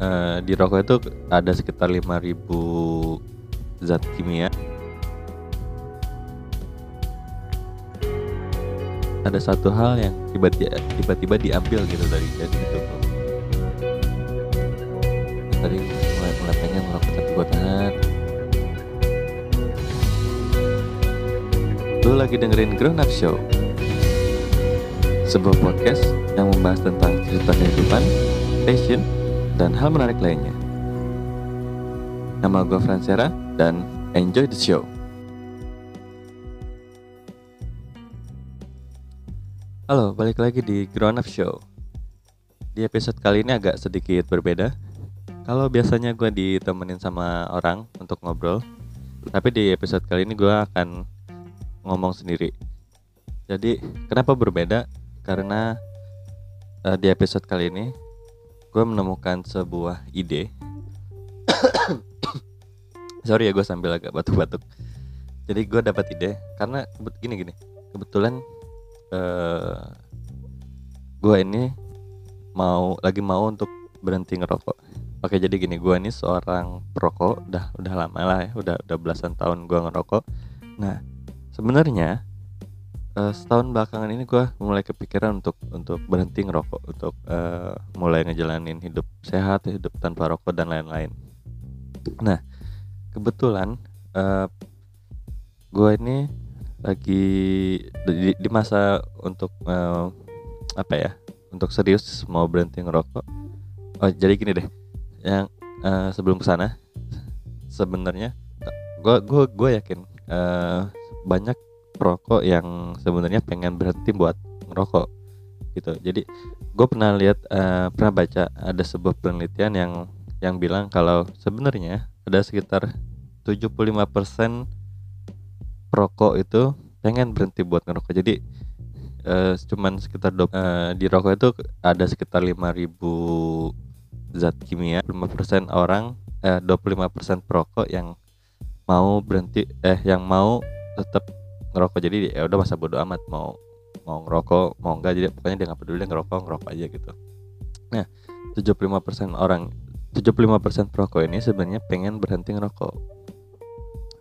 eh, di rokok itu ada sekitar 5000 zat kimia. Ada satu hal yang tiba-tiba tiba-tiba diambil gitu dari dari itu. Tadi mulai mulai pengen ngerokok tapi gue tahan. Lu lagi dengerin Grown Up Show Sebuah podcast yang membahas tentang cerita kehidupan, passion, dan hal menarik lainnya Nama gue Fransera dan enjoy the show Halo, balik lagi di Grown Up Show Di episode kali ini agak sedikit berbeda Kalau biasanya gue ditemenin sama orang untuk ngobrol Tapi di episode kali ini gue akan ngomong sendiri. Jadi kenapa berbeda? Karena uh, di episode kali ini gue menemukan sebuah ide. Sorry ya gue sambil agak batuk-batuk. Jadi gue dapat ide karena gini gini. Kebetulan uh, gue ini mau lagi mau untuk berhenti ngerokok. Oke jadi gini gue ini seorang perokok udah udah lama lah ya udah udah belasan tahun gue ngerokok. Nah sebenarnya uh, setahun belakangan ini gue mulai kepikiran untuk untuk berhenti ngerokok untuk uh, mulai ngejalanin hidup sehat hidup tanpa rokok dan lain-lain. Nah kebetulan uh, eh, gue ini lagi di, di masa untuk uh, apa ya untuk serius mau berhenti ngerokok. Oh jadi gini deh yang uh, sebelum ke sana sebenarnya gue gue gue yakin uh, banyak perokok yang sebenarnya pengen berhenti buat ngerokok gitu. Jadi gue pernah lihat uh, pernah baca ada sebuah penelitian yang yang bilang kalau sebenarnya ada sekitar 75% perokok itu pengen berhenti buat ngerokok. Jadi uh, cuman sekitar uh, di rokok itu ada sekitar 5000 zat kimia 5% orang eh 25% perokok yang mau berhenti eh yang mau tetap ngerokok. Jadi ya udah masa bodo amat. Mau mau ngerokok mau enggak jadi pokoknya dia nggak peduli dia ngerokok ngerokok aja gitu. Nah 75% orang 75% perokok ini sebenarnya pengen berhenti ngerokok.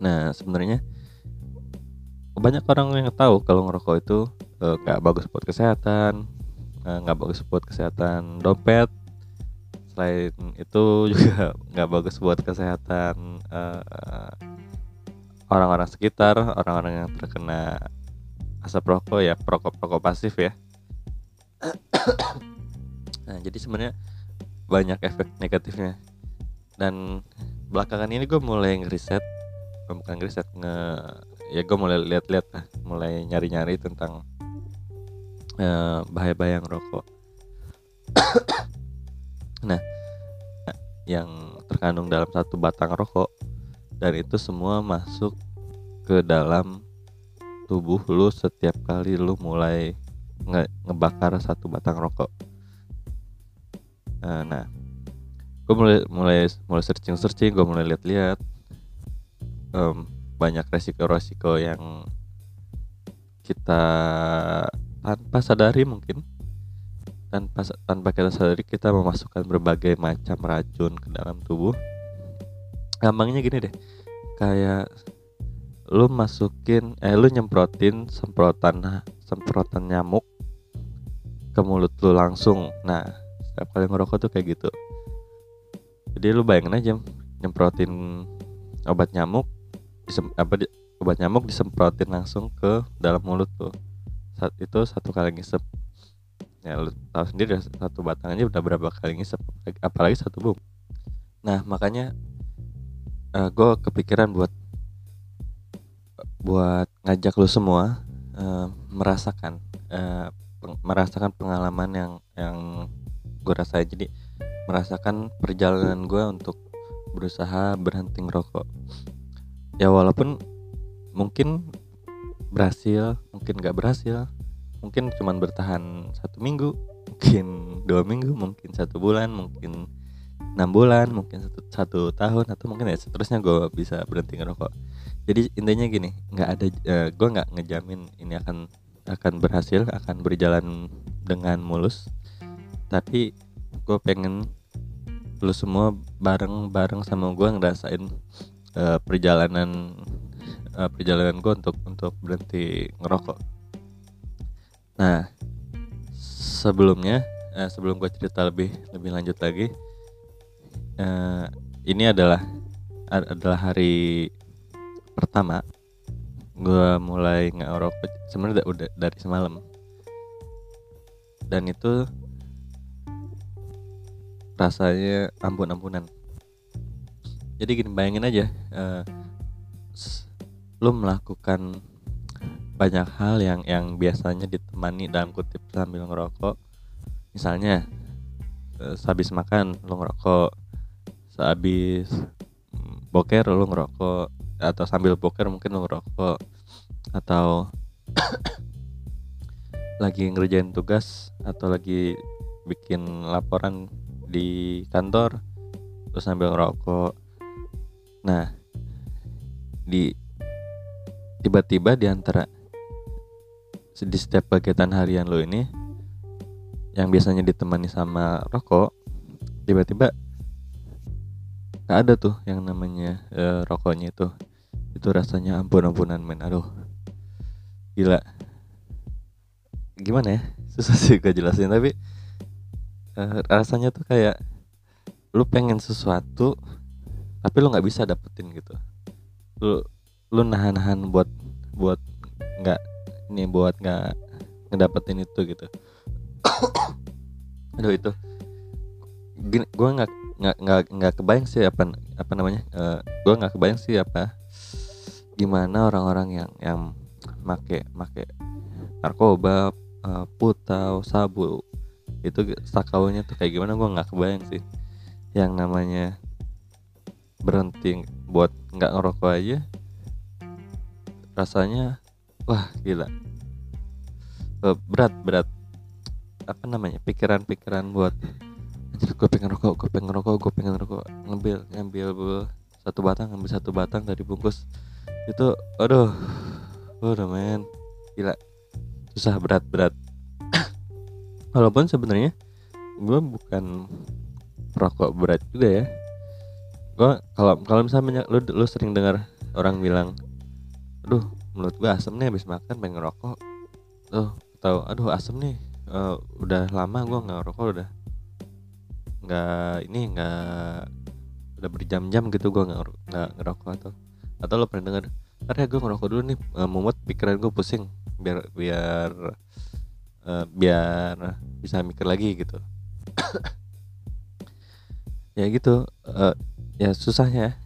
Nah sebenarnya banyak orang yang tahu kalau ngerokok itu eh, nggak bagus buat kesehatan eh, nggak bagus buat kesehatan dompet. Selain itu juga nggak bagus buat kesehatan uh, orang-orang sekitar, orang-orang yang terkena asap rokok ya perokok-perokok pasif ya. nah jadi sebenarnya banyak efek negatifnya dan belakangan ini gue mulai ngeriset bukan ngeriset nge ya gue mulai lihat-lihat lah mulai nyari-nyari tentang uh, bahaya-bahaya rokok nah yang terkandung dalam satu batang rokok dan itu semua masuk ke dalam tubuh lu setiap kali lu mulai nge ngebakar satu batang rokok. Nah, nah gue mulai mulai mulai searching searching gue mulai lihat-lihat um, banyak resiko-resiko yang kita tanpa sadari mungkin tanpa tanpa kita sadari kita memasukkan berbagai macam racun ke dalam tubuh. Gampangnya gini deh kayak lu masukin eh lu nyemprotin semprotan semprotan nyamuk ke mulut lu langsung. Nah setiap kali ngerokok tuh kayak gitu. Jadi lu bayangin aja nyemprotin obat nyamuk disem, apa di, obat nyamuk disemprotin langsung ke dalam mulut tuh. Saat itu satu kali ngisep. Ya lu tahu sendiri satu batang aja udah berapa kali ngisep apalagi satu bung. Nah makanya uh, eh, gue kepikiran buat buat ngajak lu semua uh, merasakan uh, peng, merasakan pengalaman yang yang gue rasain. Jadi merasakan perjalanan gue untuk berusaha berhenti ngerokok. Ya walaupun mungkin berhasil mungkin gak berhasil mungkin cuman bertahan satu minggu mungkin dua minggu mungkin satu bulan mungkin enam bulan mungkin satu, satu tahun atau mungkin ya seterusnya gue bisa berhenti ngerokok jadi intinya gini nggak ada uh, eh, gue nggak ngejamin ini akan akan berhasil akan berjalan dengan mulus tapi gue pengen lu semua bareng-bareng sama gue ngerasain uh, perjalanan uh, perjalanan gue untuk untuk berhenti ngerokok. Nah, sebelumnya uh, sebelum gue cerita lebih lebih lanjut lagi, uh, ini adalah adalah hari pertama gue mulai ngerokok sebenarnya udah dari semalam. Dan itu rasanya ampun-ampunan. Jadi gini bayangin aja uh, lu melakukan banyak hal yang yang biasanya ditemani dalam kutip sambil ngerokok. Misalnya uh, sehabis makan lu ngerokok. Sehabis boker lu ngerokok atau sambil boker mungkin ngerokok atau lagi ngerjain tugas atau lagi bikin laporan di kantor terus sambil ngerokok. Nah di tiba-tiba di antara di setiap kegiatan harian lo ini yang biasanya ditemani sama rokok tiba-tiba ada tuh yang namanya uh, rokoknya itu itu rasanya ampun-ampunan men. Aduh. Gila. Gimana ya? Susah sih gue jelasin tapi uh, rasanya tuh kayak lu pengen sesuatu tapi lu nggak bisa dapetin gitu. Lu lu nahan-nahan buat buat nggak ini buat nggak ngedapetin itu gitu. Aduh itu. Gini gue nggak nggak nggak nggak kebayang sih apa apa namanya uh, eh, gue nggak kebayang sih apa gimana orang-orang yang yang make make narkoba uh, putau sabu itu sakaunya tuh kayak gimana? Gue nggak kebayang sih yang namanya berhenti buat nggak ngerokok aja rasanya wah gila. Uh, berat berat. Apa namanya? Pikiran-pikiran buat gue pengen rokok gue pengen rokok gue pengen rokok. Ngambil ngambil satu batang ngambil satu batang dari bungkus itu aduh. Udah men. Gila. Susah berat berat. Walaupun sebenarnya gue bukan perokok berat juga ya. Gue kalau kalau misalnya lu lu sering dengar orang bilang aduh menurut gue asem nih habis makan pengen ngerokok. Tuh atau aduh asem nih. Uh, udah lama gue nggak ngerokok udah nggak ini nggak udah berjam-jam gitu gue nggak ngerokok atau atau lo pernah dengar ntar ya gue ngerokok dulu nih uh, membuat pikiran gue pusing biar biar uh, biar bisa mikir lagi gitu. Ya gitu uh, ya susahnya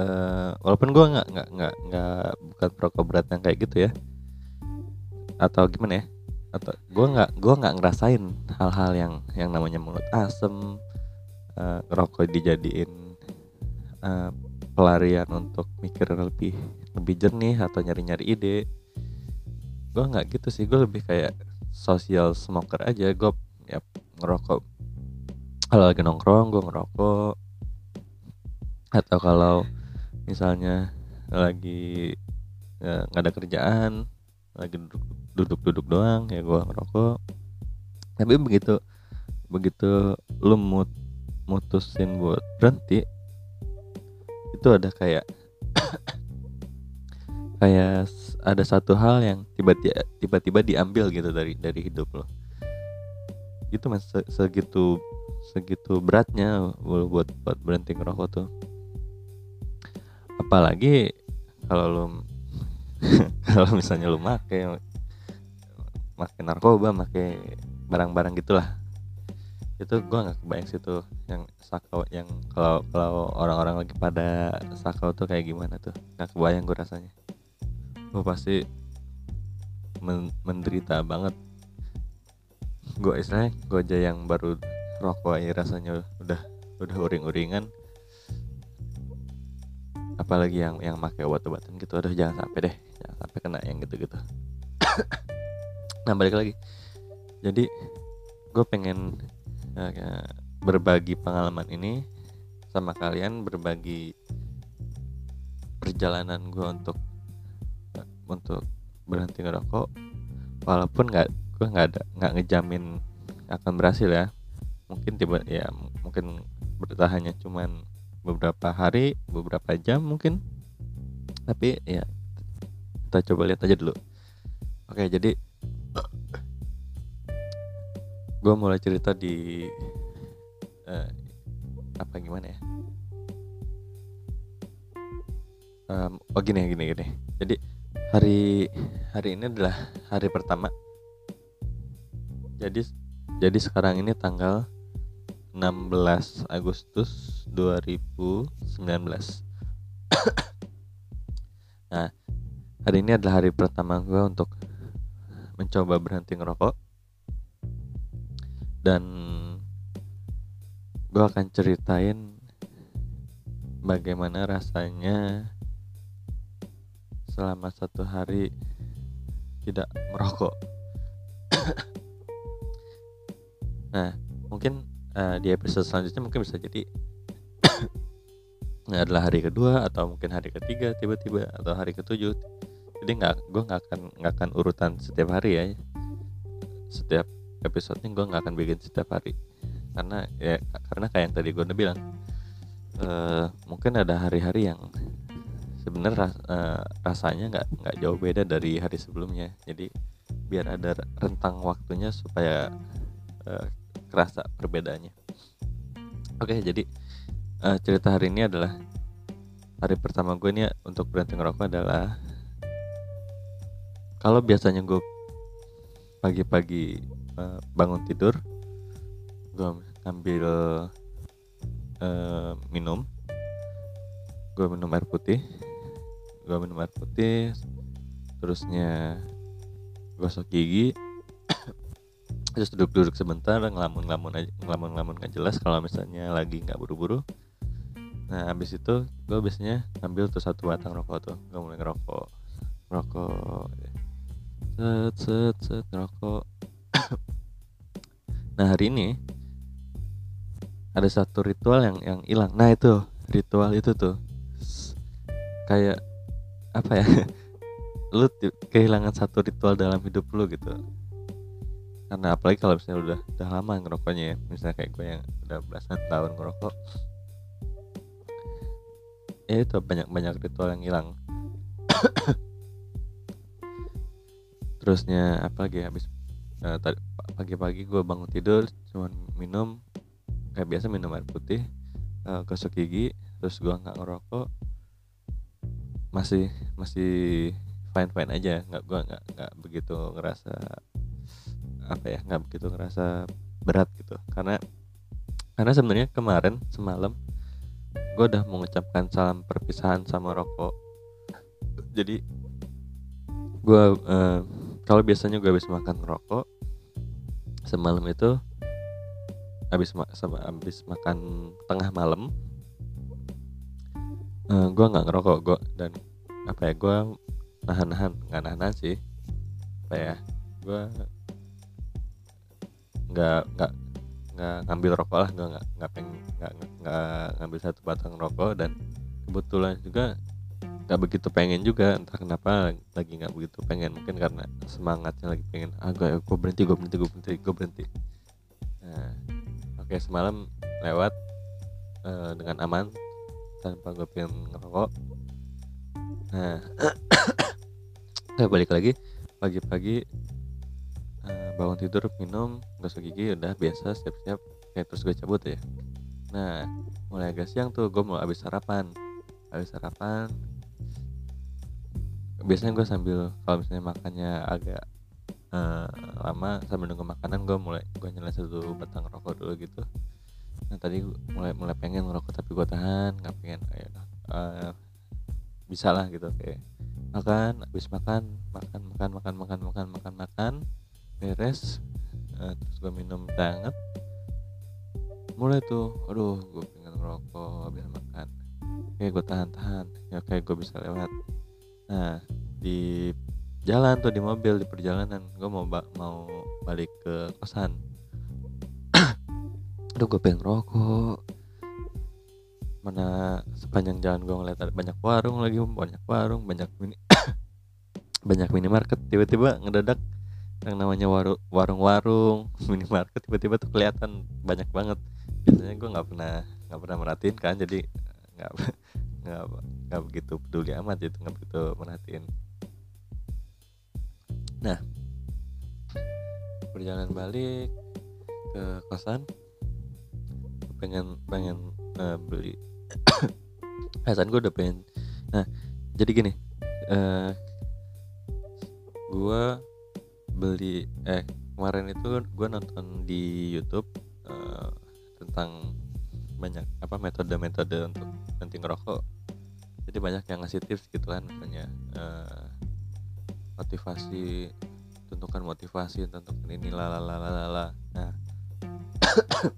uh, walaupun gue nggak nggak nggak nggak bukan perokok berat yang kayak gitu ya. Atau gimana ya? Atau gue nggak gue nggak ngerasain hal-hal yang yang namanya mulut asem uh, ngerokok dijadiin uh, pelarian untuk mikir lebih lebih jernih atau nyari-nyari ide. Gue nggak gitu sih gue lebih kayak social smoker aja. Gue ya ngerokok. Kalau lagi nongkrong gue ngerokok. Atau kalau misalnya lagi ya, nggak ada kerjaan lagi duduk duduk doang ya gue ngerokok. Tapi begitu begitu lu mut mutusin buat berhenti itu ada kayak kayak ada satu hal yang tiba-tiba tiba-tiba diambil gitu dari dari hidup lo. Itu mas. Segitu segitu beratnya buat buat berhenti ngerokok tuh. Apalagi kalau lo kalau misalnya lo make make narkoba make barang-barang gitulah itu gue nggak kebayang sih tuh yang sakau yang kalau kalau orang-orang lagi pada sakau tuh kayak gimana tuh. Nggak kebayang gue rasanya. Gue pasti men menderita banget. Gue istilahnya gue aja yang baru rokok aja rasanya udah udah uring-uringan. Apalagi yang yang pakai obat-obatan gitu. Aduh jangan sampai deh. Jangan sampai kena yang gitu-gitu. Nah balik lagi. Jadi gue pengen berbagi pengalaman ini sama kalian berbagi perjalanan gue untuk untuk berhenti ngerokok walaupun nggak gue nggak ada nggak ngejamin akan berhasil ya. Mungkin tiba ya mungkin bertahannya cuman beberapa hari beberapa jam mungkin. Tapi ya kita coba lihat aja dulu. Oke jadi gue mulai cerita di uh, apa gimana ya? Um, oh gini gini gini. Jadi hari hari ini adalah hari pertama. Jadi jadi sekarang ini tanggal 16 Agustus 2019 nah hari ini adalah hari pertama gue untuk mencoba berhenti ngerokok dan gue akan ceritain bagaimana rasanya selama satu hari tidak merokok. nah, mungkin uh, di episode selanjutnya mungkin bisa jadi adalah hari kedua atau mungkin hari ketiga tiba-tiba atau hari ketujuh. Jadi nggak, gue nggak akan nggak akan urutan setiap hari ya. Setiap episodenya gue nggak akan bikin setiap hari. Karena ya karena kayak yang tadi gue udah bilang uh, mungkin ada hari-hari yang sebenarnya uh, rasanya nggak nggak jauh beda dari hari sebelumnya. Jadi biar ada rentang waktunya supaya uh, kerasa perbedaannya. Oke jadi uh, cerita hari ini adalah hari pertama gue nih untuk berhenti ngerokok adalah kalau biasanya gue pagi-pagi uh, bangun tidur gue ambil uh, minum gue minum air putih gue minum air putih terusnya gosok gigi terus duduk-duduk sebentar ngelamun-ngelamun aja ngelamun-ngelamun nggak jelas kalau misalnya lagi nggak buru-buru. Nah habis itu gue biasanya ambil tuh satu batang rokok tuh gue mulai ngerokok rokok set set set ngerokok. Nah hari ini ada satu ritual yang yang hilang. Nah itu ritual itu tuh. Kayak apa ya? Lu kehilangan satu ritual dalam hidup lu gitu. Karena apalagi kalau misalnya udah udah lama ngerokoknya ya. Misalnya kayak gue yang udah belasan tahun ngerokok. Ya itu banyak banyak ritual yang hilang terusnya apa lagi habis uh, pagi-pagi gue bangun tidur cuman minum kayak biasa minum air putih uh, gosok gigi terus gua nggak ngerokok masih masih fine fine aja nggak gua nggak nggak begitu ngerasa apa ya nggak begitu ngerasa berat gitu. Karena karena sebenarnya kemarin semalam gue udah mengucapkan salam perpisahan sama rokok. Jadi gue uh, kalau biasanya gue habis makan rokok semalam itu habis ma habis makan tengah malam uh, eh, gue nggak ngerokok gue dan apa ya gue nahan-nahan nggak nahan sih. Apa ya gue nggak nggak nggak ngambil rokok lah gue nggak nggak pengen nggak nggak ngambil satu batang rokok dan kebetulan juga nggak begitu pengen juga entah kenapa lagi nggak begitu pengen. Mungkin karena semangatnya lagi pengen ah gue gue berhenti gue berhenti gue berhenti gue berhenti. Nah oke semalam lewat uh, dengan aman tanpa gue pengen ngerokok. Nah balik lagi pagi-pagi uh, bangun tidur minum gosok gigi udah biasa siap-siap kayak terus gue cabut ya. Nah mulai agak siang tuh gue mau habis sarapan. Habis sarapan biasanya gue sambil kalau misalnya makannya agak uh, lama sambil nunggu makanan gue mulai gue nyalain satu batang rokok dulu gitu. Nah tadi mulai mulai pengen ngerokok tapi gue tahan nggak pengen kayak uh, bisa lah gitu kayak makan habis makan makan makan makan makan makan makan makan beres uh, terus gue minum hangat mulai tuh aduh gue pengen ngerokok habis makan kayak gue tahan tahan ya kayak gue bisa lewat nah di jalan tuh di mobil di perjalanan gue mau ba mau balik ke kosan. Aduh gue pengen rokok mana sepanjang jalan gue ngeliat ada banyak warung lagi banyak warung banyak mini banyak minimarket. Tiba-tiba ngedadak yang namanya warung warung-warung minimarket tiba-tiba tuh kelihatan banyak banget. Biasanya gue nggak pernah nggak pernah merhatiin kan jadi nggak nggak nggak begitu peduli amat gitu nggak begitu merhatiin. Nah perjalanan balik ke kosan pengen pengen uh, beli Hasan gue udah pengen nah jadi gini uh, gue beli eh kemarin itu gue nonton di YouTube uh, tentang banyak apa metode-metode untuk nanti ngerokok. Jadi banyak yang ngasih tips gitu kan misalnya uh, motivasi tentukan motivasi tentukan ini lalalala nah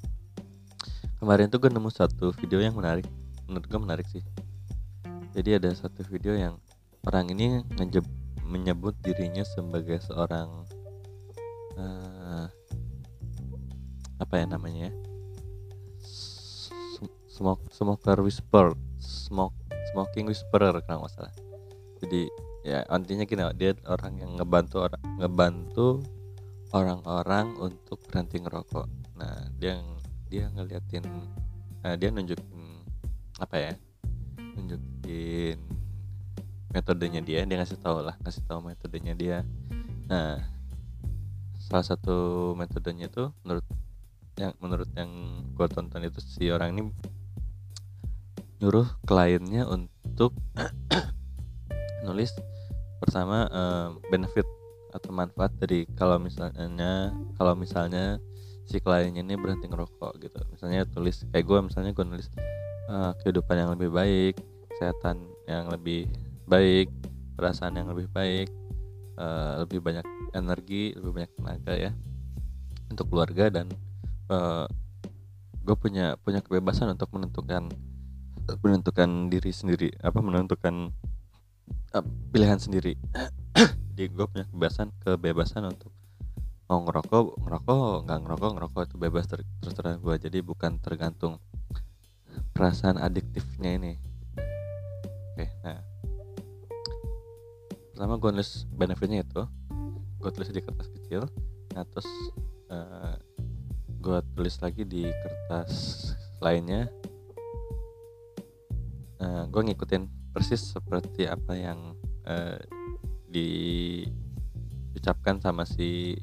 kemarin tuh gue nemu satu video yang menarik. Menurut gue menarik sih. Jadi ada satu video yang orang ini ngejeb menyebut dirinya sebagai seorang uh, apa ya namanya ya smoke smoker whisper smoke smoking whisperer kalau nggak salah. Jadi ya intinya gini dia orang yang ngebantu orang ngebantu orang-orang untuk berhenti ngerokok. Nah dia dia ngeliatin nah, dia nunjukin apa ya nunjukin metodenya dia dia ngasih tahu lah ngasih tahu metodenya dia. Nah salah satu metodenya itu menurut yang menurut yang gue tonton itu si orang ini nyuruh kliennya untuk nulis pertama uh, benefit atau manfaat dari kalau misalnya kalau misalnya si kliennya ini berhenti ngerokok gitu. Misalnya tulis kayak gue misalnya gue nulis uh, kehidupan yang lebih baik kesehatan yang lebih baik perasaan yang lebih baik uh, lebih banyak energi lebih banyak tenaga ya untuk keluarga dan uh, gue punya punya kebebasan untuk menentukan menentukan diri sendiri apa menentukan uh, pilihan sendiri. Jadi gue punya kebebasan kebebasan untuk mau ngerokok ngerokok nggak ngerokok ngerokok itu bebas ter terserah gue jadi bukan tergantung perasaan adiktifnya ini. Oke nah. Pertama gue nulis benefitnya itu gue tulis di kertas kecil. Nah terus uh, eh, gue tulis lagi di kertas lainnya uh, eh, gue ngikutin persis seperti apa yang uh, diucapkan sama si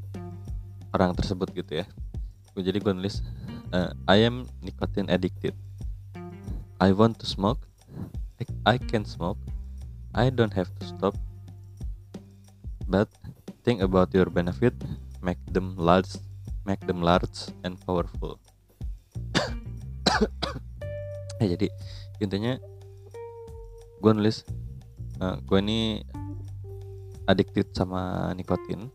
orang tersebut gitu ya. Jadi gue nulis uh, I am nicotine addicted. I want to smoke. I, I can smoke. I don't have to stop. But think about your benefit. Make them large make them large and powerful. Ya jadi intinya gue nulis uh, eh, gue ini addicted sama nikotin.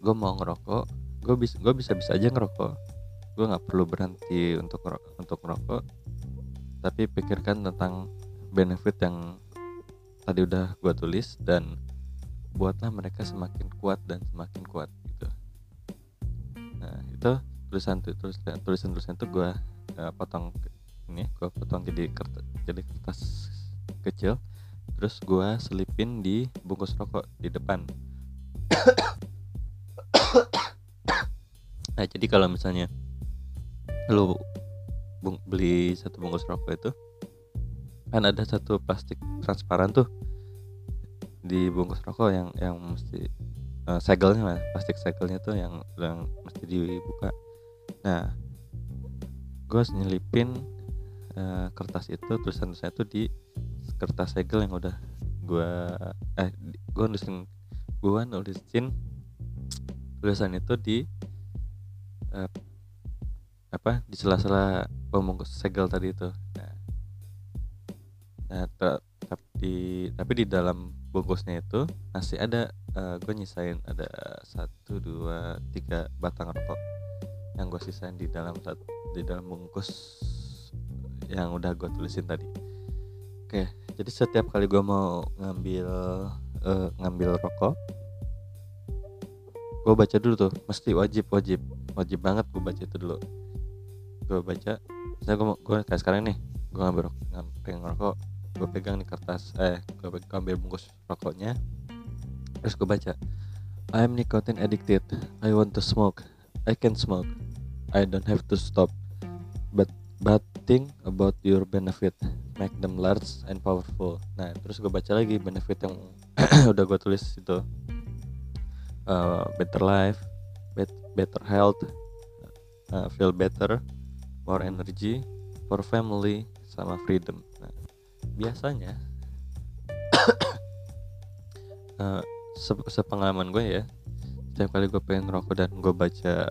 Gue mau ngerokok. Gue bisa bisa bisa aja ngerokok. Gue nggak perlu berhenti untuk untuk ngerokok. Tapi pikirkan tentang benefit yang tadi udah gue tulis dan buatlah mereka semakin kuat dan semakin kuat gitu. Nah itu tulisan tulisan tulisan tulisan itu gue uh, potong ini gue potong jadi kertas jadi kertas kecil terus gue selipin di bungkus rokok di depan. Nah jadi kalau misalnya lu beli satu bungkus rokok itu kan ada satu plastik transparan tuh di bungkus rokok yang yang mesti uh, segelnya lah plastik segelnya tuh yang yang mesti dibuka. Nah gue nyelipin uh, kertas itu tulisan saya tuh di kertas segel yang udah gue eh gue nulisin gue nulisin tulisan itu di uh, apa di sela-sela pembungkus segel tadi itu. Nah, nah tapi tapi di dalam bungkusnya itu masih ada uh, eh, gue nyisain ada satu dua tiga batang rokok yang gue sisain di dalam di dalam bungkus yang udah gue tulisin tadi oke jadi setiap kali gue mau ngambil uh, ngambil rokok gue baca dulu tuh. Mesti wajib wajib wajib banget gue baca itu dulu. Gue baca saya gue kayak sekarang nih gue ngambil pengen ngerokok gue pegang nih kertas eh gue ambil bungkus rokoknya terus gue baca I am nicotine addicted. I want to smoke. I can smoke. I don't have to stop but think about your benefit. Make them large and powerful. Nah terus gue baca lagi benefit yang udah gue tulis itu. Uh, better life bet better health uh, feel better more energy for family sama freedom. Nah, biasanya uh, sepengalaman gue ya setiap kali gue pengen ngerokok dan gue baca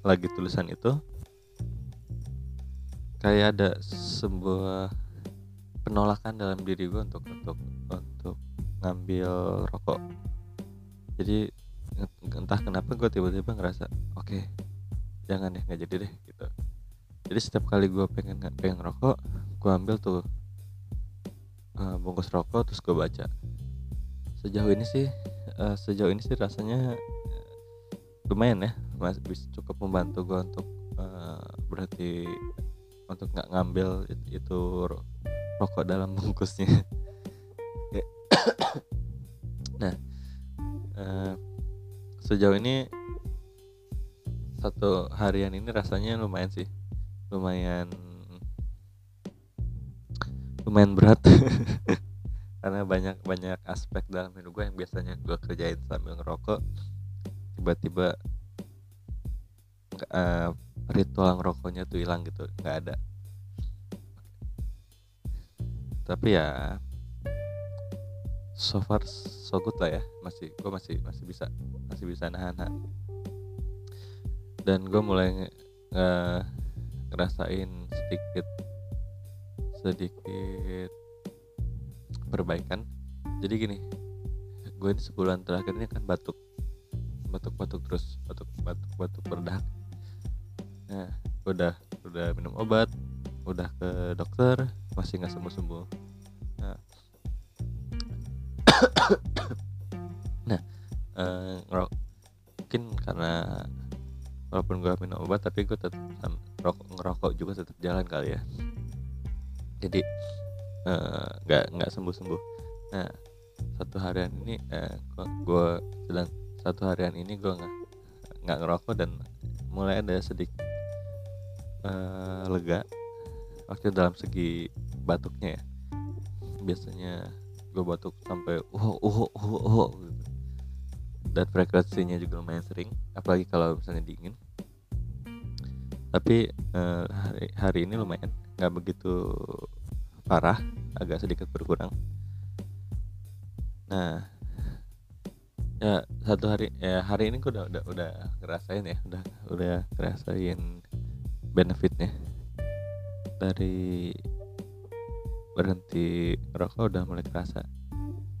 lagi tulisan itu kayak ada sebuah penolakan dalam diri gue untuk untuk untuk ngambil rokok. Jadi entah kenapa gue tiba-tiba ngerasa oke okay, jangan deh nggak jadi deh gitu. Jadi setiap kali gue pengen pengen rokok gue ambil tuh uh, bungkus rokok terus gue baca. Sejauh ini sih uh, sejauh ini sih rasanya uh, lumayan ya masih cukup membantu gue untuk uh, berarti untuk nggak ngambil itu, rokok dalam bungkusnya. Nah uh, sejauh ini satu harian ini rasanya lumayan sih. Lumayan lumayan berat. Karena banyak banyak aspek dalam hidup gue yang biasanya gue kerjain sambil ngerokok tiba-tiba uh, ritual ngerokoknya tuh hilang gitu nggak ada. Tapi ya so far so good lah ya masih gue masih masih bisa masih bisa nahan nahan dan gue mulai uh, ngerasain sedikit sedikit perbaikan. Jadi gini gue ini sebulan terakhir ini kan batuk batuk batuk terus batuk batuk batuk berdahak nah udah udah minum obat udah ke dokter masih nggak sembuh sembuh nah nah uh, mungkin karena walaupun gue minum obat tapi gue tetap ngerokok, ngerokok juga tetap jalan kali ya. Jadi eh, nggak uh, nggak sembuh sembuh nah satu harian ini uh, gue sedang satu harian ini gue nggak nggak ngerokok dan mulai ada sedikit uh, lega. Waktu dalam segi batuknya ya. Biasanya gue batuk sampai uh uh uh uh dan frekuensinya juga lumayan sering apalagi kalau misalnya dingin. Tapi uh, hari hari ini lumayan nggak begitu parah agak sedikit berkurang. Nah ya satu hari ya hari ini gue udah udah udah ngerasain ya udah udah ngerasain benefitnya. Dari berhenti rokok udah mulai terasa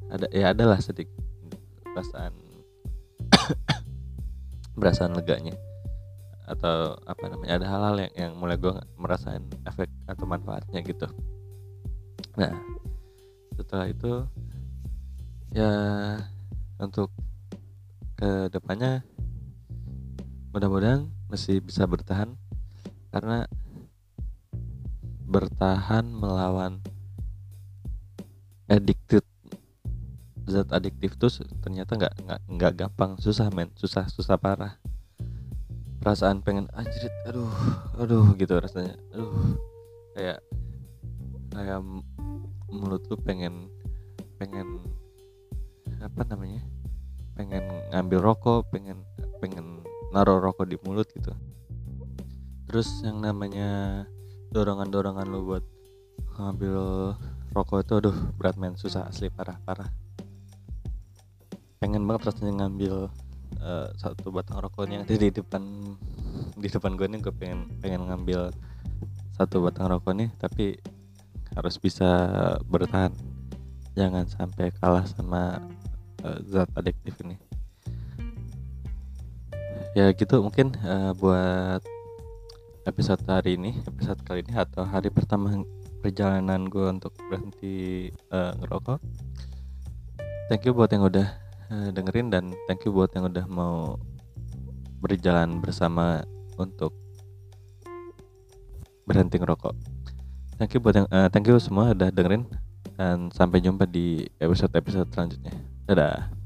ada ya adalah sedikit perasaan perasaan leganya. Atau apa namanya ada hal-hal yang, yang mulai gue merasain efek atau manfaatnya gitu. Nah setelah itu ya untuk ke depannya mudah-mudahan masih bisa bertahan karena bertahan melawan addicted zat adiktif tuh ternyata nggak nggak nggak gampang. Susah men. Susah susah parah. Perasaan pengen anjrit aduh aduh gitu rasanya. Aduh. Kayak kayak mulut tuh pengen pengen apa namanya? Pengen ngambil rokok pengen pengen naruh rokok di mulut gitu terus yang namanya dorongan-dorongan lo buat ngambil rokok itu aduh berat men. Susah asli parah parah. Pengen banget rasanya ngambil uh, satu batang rokok yang di depan di depan gue nih gue pengen pengen ngambil satu batang rokok nih tapi harus bisa bertahan. Jangan sampai kalah sama uh, zat adiktif ini. Ya gitu mungkin uh, buat episode hari ini episode kali ini atau hari pertama perjalanan gue untuk berhenti uh, ngerokok. Thank you buat yang udah uh, dengerin dan thank you buat yang udah mau berjalan bersama untuk berhenti ngerokok. Thank you buat yang uh, thank you semua udah dengerin dan sampai jumpa di episode episode selanjutnya. Dadah